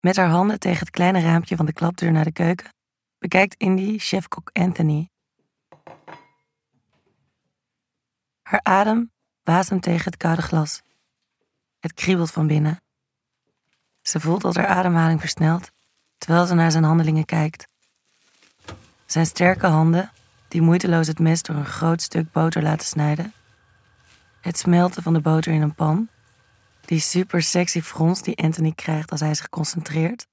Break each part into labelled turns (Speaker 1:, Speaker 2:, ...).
Speaker 1: Met haar handen tegen het kleine raampje van de klapdeur naar de keuken bekijkt Indy chefkok Anthony. Haar adem wasemt tegen het koude glas. Het kriebelt van binnen. Ze voelt dat haar ademhaling versnelt terwijl ze naar zijn handelingen kijkt. Zijn sterke handen, die moeiteloos het mes door een groot stuk boter laten snijden. Het smelten van de boter in een pan. Die super sexy frons die Anthony krijgt als hij zich concentreert.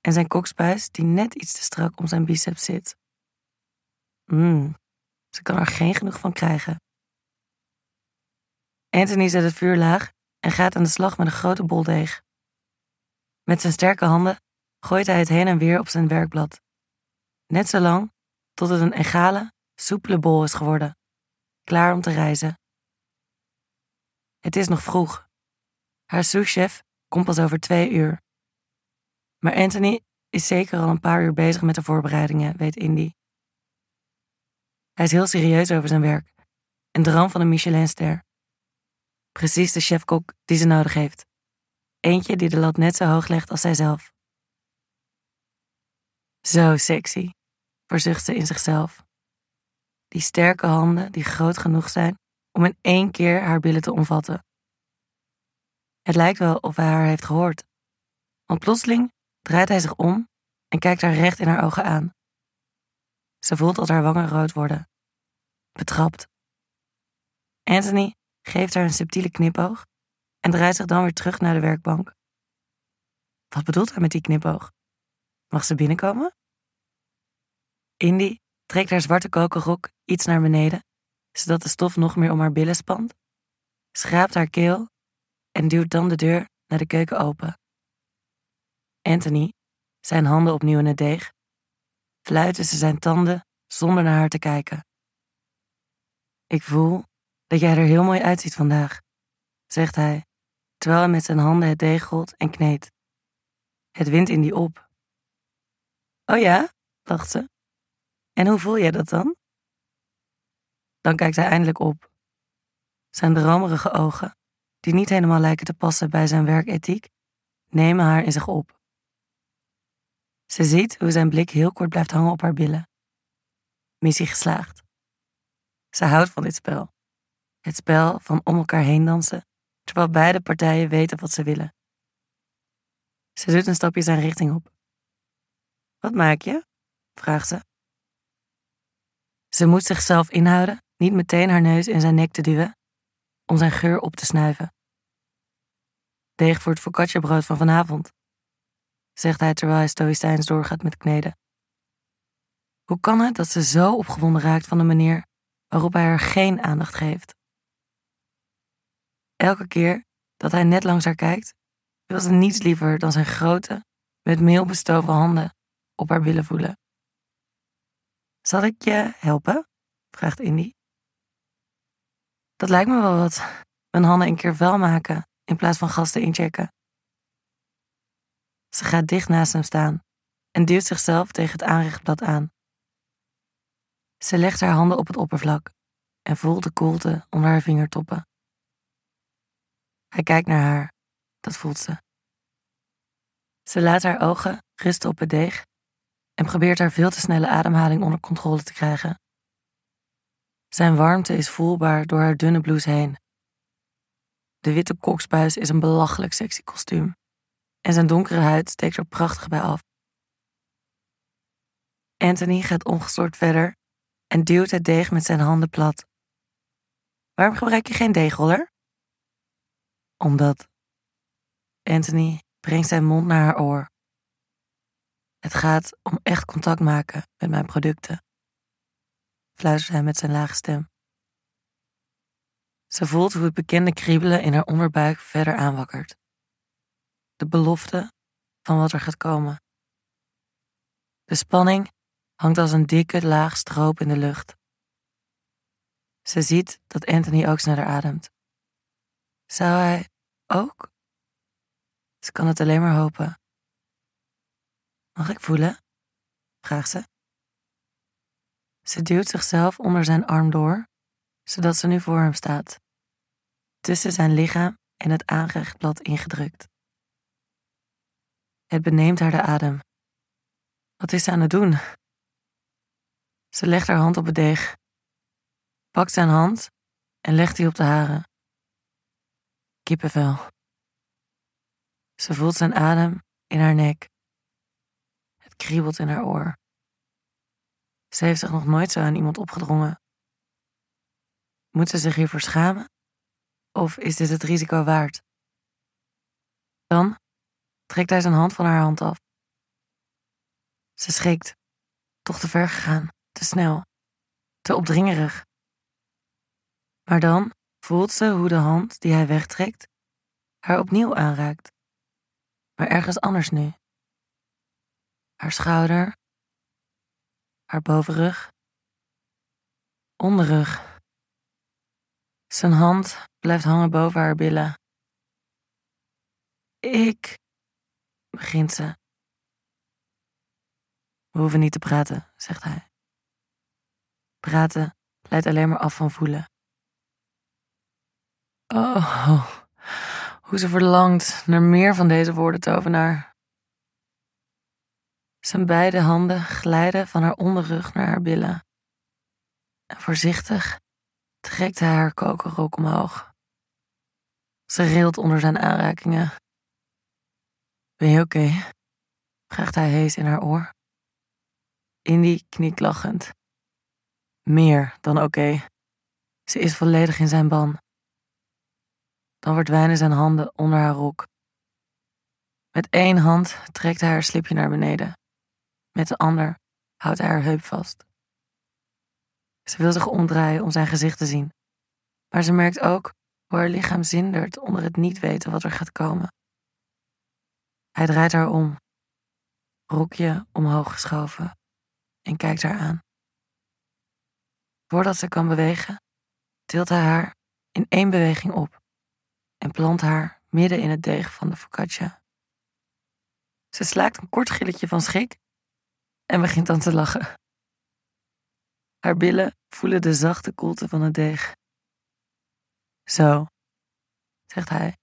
Speaker 1: En zijn kokspuis die net iets te strak om zijn biceps zit. Mmm, ze kan er geen genoeg van krijgen. Anthony zet het vuur laag en gaat aan de slag met een grote bol deeg. Met zijn sterke handen gooit hij het heen en weer op zijn werkblad. Net zo lang tot het een egale, soepele bol is geworden, klaar om te reizen. Het is nog vroeg. Haar souschef komt pas over twee uur. Maar Anthony is zeker al een paar uur bezig met de voorbereidingen, weet Indy. Hij is heel serieus over zijn werk en droom van een Michelinster. Precies de chefkok die ze nodig heeft. Eentje die de lat net zo hoog legt als zijzelf. Zo sexy, verzucht ze in zichzelf. Die sterke handen die groot genoeg zijn om in één keer haar billen te omvatten. Het lijkt wel of hij haar heeft gehoord. Want plotseling draait hij zich om en kijkt haar recht in haar ogen aan. Ze voelt dat haar wangen rood worden. Betrapt. Anthony geeft haar een subtiele knipoog en draait zich dan weer terug naar de werkbank. Wat bedoelt hij met die knipoog? Mag ze binnenkomen? Indy trekt haar zwarte kokerrok iets naar beneden, zodat de stof nog meer om haar billen spant, schraapt haar keel en duwt dan de deur naar de keuken open. Anthony, zijn handen opnieuw in het deeg, fluit tussen zijn tanden zonder naar haar te kijken. Ik voel dat jij er heel mooi uitziet vandaag, zegt hij, terwijl hij met zijn handen het deeg rolt en kneedt. Het wint in die op. Oh ja, lacht ze. En hoe voel jij dat dan? Dan kijkt hij eindelijk op. Zijn dromerige ogen, die niet helemaal lijken te passen bij zijn werkethiek, nemen haar in zich op. Ze ziet hoe zijn blik heel kort blijft hangen op haar billen. Missie geslaagd. Ze houdt van dit spel. Het spel van om elkaar heen dansen, terwijl beide partijen weten wat ze willen. Ze doet een stapje zijn richting op. Wat maak je? vraagt ze. Ze moet zichzelf inhouden, niet meteen haar neus in zijn nek te duwen, om zijn geur op te snuiven. Deeg voor het focacciabrood van vanavond, zegt hij terwijl hij stoïcijns doorgaat met kneden. Hoe kan het dat ze zo opgewonden raakt van de manier waarop hij haar geen aandacht geeft? Elke keer dat hij net langs haar kijkt, wil ze niets liever dan zijn grote, met meel bestoven handen op haar billen voelen. Zal ik je helpen? vraagt Indy. Dat lijkt me wel wat. Mijn handen een keer vuil maken in plaats van gasten inchecken. Ze gaat dicht naast hem staan en duwt zichzelf tegen het aanrechtblad aan. Ze legt haar handen op het oppervlak en voelt de koelte onder haar vingertoppen. Hij kijkt naar haar, dat voelt ze. Ze laat haar ogen rusten op het deeg en probeert haar veel te snelle ademhaling onder controle te krijgen. Zijn warmte is voelbaar door haar dunne blouse heen. De witte koksbuis is een belachelijk sexy kostuum en zijn donkere huid steekt er prachtig bij af. Anthony gaat ongestoord verder en duwt het deeg met zijn handen plat. Waarom gebruik je geen deegroller? Omdat. Anthony brengt zijn mond naar haar oor. Het gaat om echt contact maken met mijn producten, fluistert hij met zijn lage stem. Ze voelt hoe het bekende kriebelen in haar onderbuik verder aanwakkert. De belofte van wat er gaat komen. De spanning hangt als een dikke laag stroop in de lucht. Ze ziet dat Anthony ook sneller ademt. Zou hij ook? Ze kan het alleen maar hopen. Mag ik voelen? vraagt ze. Ze duwt zichzelf onder zijn arm door, zodat ze nu voor hem staat, tussen zijn lichaam en het aanrechtblad ingedrukt. Het beneemt haar de adem. Wat is ze aan het doen? Ze legt haar hand op het deeg, pakt zijn hand en legt die op de hare. Kippenvel. Ze voelt zijn adem in haar nek. Het kriebelt in haar oor. Ze heeft zich nog nooit zo aan iemand opgedrongen. Moet ze zich hiervoor schamen? Of is dit het risico waard? Dan trekt hij zijn hand van haar hand af. Ze schrikt. Toch te ver gegaan, te snel, te opdringerig. Maar dan voelt ze hoe de hand die hij wegtrekt haar opnieuw aanraakt. Maar ergens anders nu. Haar schouder, haar bovenrug, onderrug. Zijn hand blijft hangen boven haar billen. Ik, begint ze. We hoeven niet te praten, zegt hij. Praten leidt alleen maar af van voelen. Oh, hoe ze verlangt naar meer van deze woorden tovenaar. Zijn beide handen glijden van haar onderrug naar haar billen. En voorzichtig trekt hij haar kokerrok omhoog. Ze rilt onder zijn aanrakingen. Ben je oké? Okay? vraagt hij hees in haar oor. Indy knikt lachend. Meer dan oké. Ze is volledig in zijn ban. Dan verdwijnen zijn handen onder haar rok. Met één hand trekt hij haar slipje naar beneden. Met de ander houdt hij haar heup vast. Ze wil zich omdraaien om zijn gezicht te zien. Maar ze merkt ook hoe haar lichaam zindert onder het niet weten wat er gaat komen. Hij draait haar om, rokje omhoog geschoven, en kijkt haar aan. Voordat ze kan bewegen, tilt hij haar in één beweging op en plant haar midden in het deeg van de focaccia. Ze slaakt een kort gilletje van schrik en begint dan te lachen. Haar billen voelen de zachte koelte van het deeg. Zo, zegt hij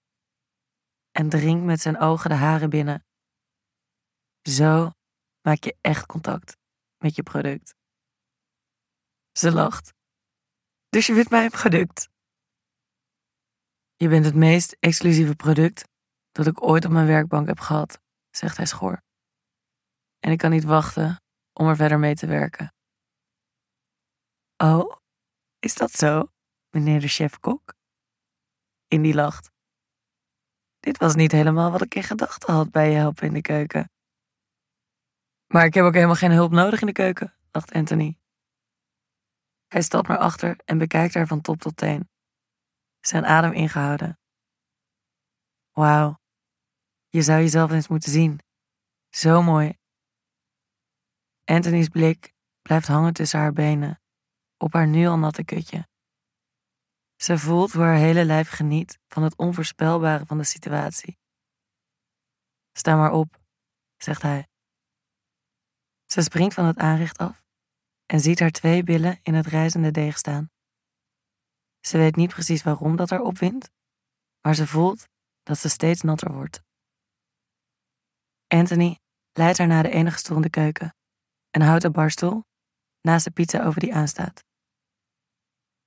Speaker 1: en dringt met zijn ogen de haren binnen. Zo maak je echt contact met je product. Ze lacht. Dus je vindt mij een product. Je bent het meest exclusieve product dat ik ooit op mijn werkbank heb gehad, zegt hij schor. En ik kan niet wachten om er verder mee te werken. Oh, is dat zo, meneer de chef-kok? Indy lacht. Dit was niet helemaal wat ik in gedachten had bij je helpen in de keuken. Maar ik heb ook helemaal geen hulp nodig in de keuken, dacht Anthony. Hij stapt naar achter en bekijkt haar van top tot teen. Zijn adem ingehouden. Wauw, je zou jezelf eens moeten zien. Zo mooi. Anthony's blik blijft hangen tussen haar benen, op haar nu al natte kutje. Ze voelt hoe haar hele lijf geniet van het onvoorspelbare van de situatie. Sta maar op, zegt hij. Ze springt van het aanrecht af en ziet haar twee billen in het rijzende deeg staan. Ze weet niet precies waarom dat haar opwindt, maar ze voelt dat ze steeds natter wordt. Anthony leidt haar naar de enige stoel in de keuken een barstoel naast de pizza over die aanstaat.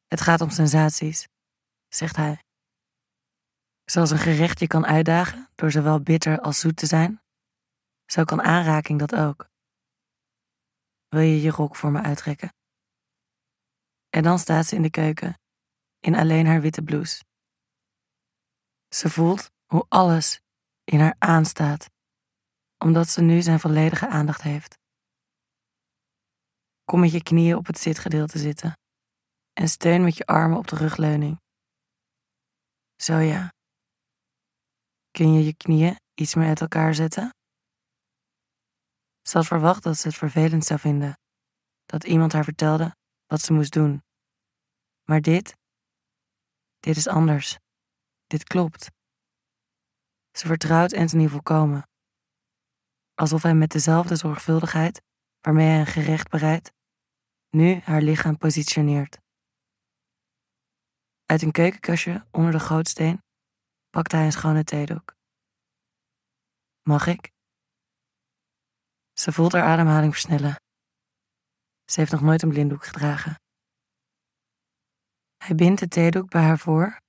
Speaker 1: Het gaat om sensaties, zegt hij. Zoals een gerecht je kan uitdagen door zowel bitter als zoet te zijn, zo kan aanraking dat ook. Wil je je rok voor me uittrekken? En dan staat ze in de keuken, in alleen haar witte blouse. Ze voelt hoe alles in haar aanstaat, omdat ze nu zijn volledige aandacht heeft. Kom met je knieën op het zitgedeelte zitten en steun met je armen op de rugleuning. Zo ja. Kun je je knieën iets meer uit elkaar zetten? Ze had verwacht dat ze het vervelend zou vinden dat iemand haar vertelde wat ze moest doen. Maar dit, dit is anders. Dit klopt. Ze vertrouwt Anthony volkomen. Alsof hij met dezelfde zorgvuldigheid waarmee hij een gerecht bereidt, nu haar lichaam positioneert. Uit een keukenkastje onder de gootsteen pakt hij een schone theedoek. Mag ik? Ze voelt haar ademhaling versnellen. Ze heeft nog nooit een blinddoek gedragen. Hij bindt de theedoek bij haar voor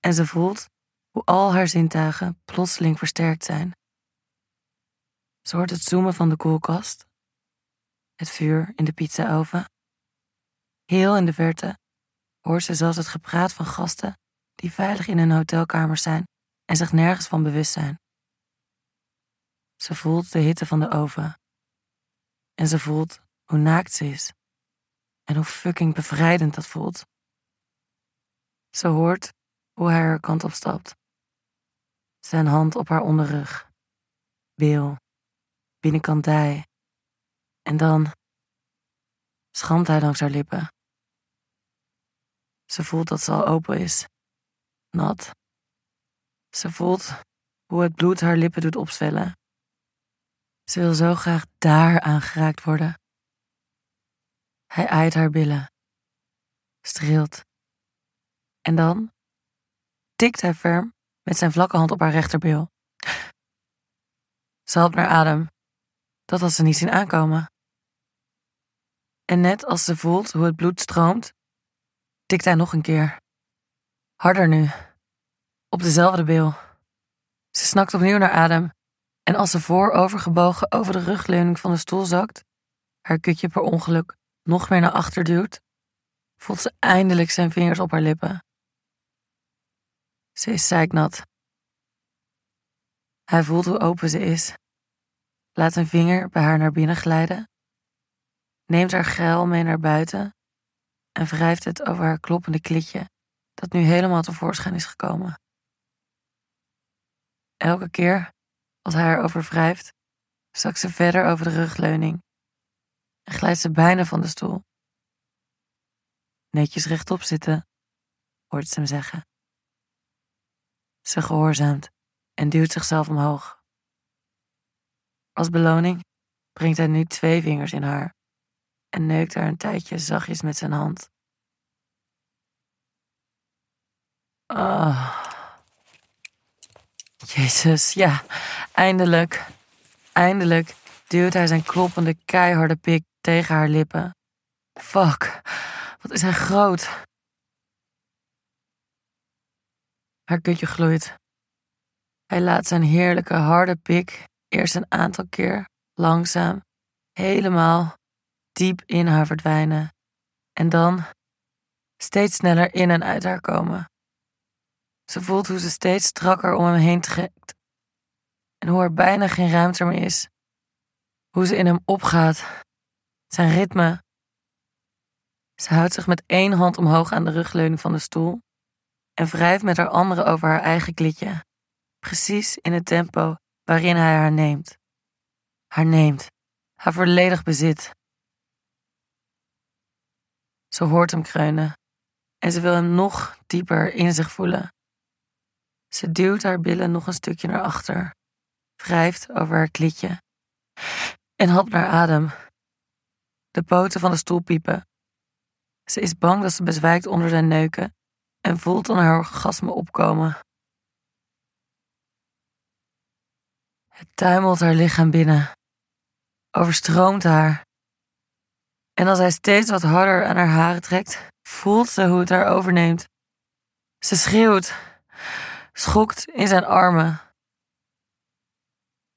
Speaker 1: en ze voelt hoe al haar zintuigen plotseling versterkt zijn. Ze hoort het zoomen van de koelkast, het vuur in de pizzaoven. Heel in de verte hoort ze zelfs het gepraat van gasten die veilig in hun hotelkamers zijn en zich nergens van bewust zijn. Ze voelt de hitte van de oven. En ze voelt hoe naakt ze is. En hoe fucking bevrijdend dat voelt. Ze hoort hoe hij haar kant op stapt. Zijn hand op haar onderrug. Beel. Binnenkant dij. En dan schamt hij langs haar lippen. Ze voelt dat ze al open is. Nat. Ze voelt hoe het bloed haar lippen doet opzwellen. Ze wil zo graag daar aangeraakt worden. Hij aait haar billen, streelt. En dan tikt hij ferm met zijn vlakke hand op haar rechterbeel. Ze haalt naar adem. Dat had ze niet zien aankomen. En net als ze voelt hoe het bloed stroomt, tikt hij nog een keer. Harder nu. Op dezelfde bil. Ze snakt opnieuw naar adem en als ze voorovergebogen over de rugleuning van de stoel zakt, haar kutje per ongeluk nog meer naar achter duwt, voelt ze eindelijk zijn vingers op haar lippen. Ze is zeiknat. Hij voelt hoe open ze is, laat een vinger bij haar naar binnen glijden, neemt haar geil mee naar buiten en wrijft het over haar kloppende klitje, dat nu helemaal tevoorschijn is gekomen. Elke keer als hij erover wrijft, zakt ze verder over de rugleuning en glijdt ze bijna van de stoel. Netjes rechtop zitten, hoort ze hem zeggen. Ze gehoorzaamt en duwt zichzelf omhoog. Als beloning brengt hij nu twee vingers in haar en neukt haar een tijdje zachtjes met zijn hand. Ah. Jezus, ja, eindelijk, eindelijk duwt hij zijn kloppende, keiharde pik tegen haar lippen. Fuck, wat is hij groot. Haar kutje gloeit. Hij laat zijn heerlijke, harde pik eerst een aantal keer langzaam, helemaal diep in haar verdwijnen en dan steeds sneller in en uit haar komen. Ze voelt hoe ze steeds strakker om hem heen trekt. En hoe er bijna geen ruimte meer is. Hoe ze in hem opgaat. Zijn ritme. Ze houdt zich met één hand omhoog aan de rugleuning van de stoel en wrijft met haar andere over haar eigen klitje. Precies in het tempo waarin hij haar neemt. Haar neemt. Haar volledig bezit. Ze hoort hem kreunen en ze wil hem nog dieper in zich voelen. Ze duwt haar billen nog een stukje naar achter, wrijft over haar klitje en hapt naar adem. De poten van de stoel piepen. Ze is bang dat ze bezwijkt onder zijn neuken en voelt dan haar orgasme opkomen. Het tuimelt haar lichaam binnen, overstroomt haar. En als hij steeds wat harder aan haar haren trekt, voelt ze hoe het haar overneemt. Ze schreeuwt schokt in zijn armen.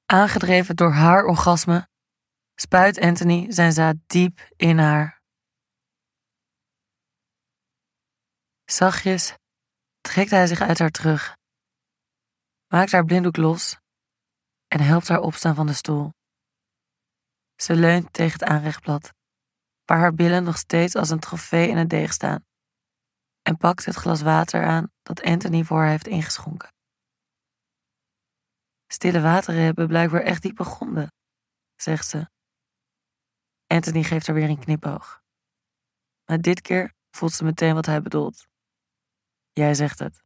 Speaker 1: Aangedreven door haar orgasme, spuit Anthony zijn zaad diep in haar. Zachtjes trekt hij zich uit haar terug, maakt haar blinddoek los en helpt haar opstaan van de stoel. Ze leunt tegen het aanrechtblad, waar haar billen nog steeds als een trofee in het deeg staan en pakt het glas water aan dat Anthony voor haar heeft ingeschonken. Stille wateren hebben blijkbaar echt diepe gronden, zegt ze. Anthony geeft haar weer een knipoog. Maar dit keer voelt ze meteen wat hij bedoelt. Jij zegt het.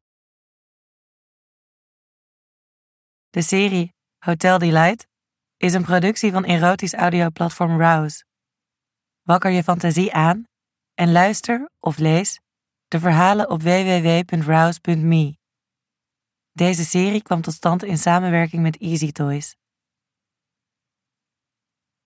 Speaker 1: De serie Hotel Delight is een productie van erotisch audioplatform Rouse. Wakker je fantasie aan en luister of lees de verhalen op www.rouse.me. Deze serie kwam tot stand in samenwerking met Easy Toys.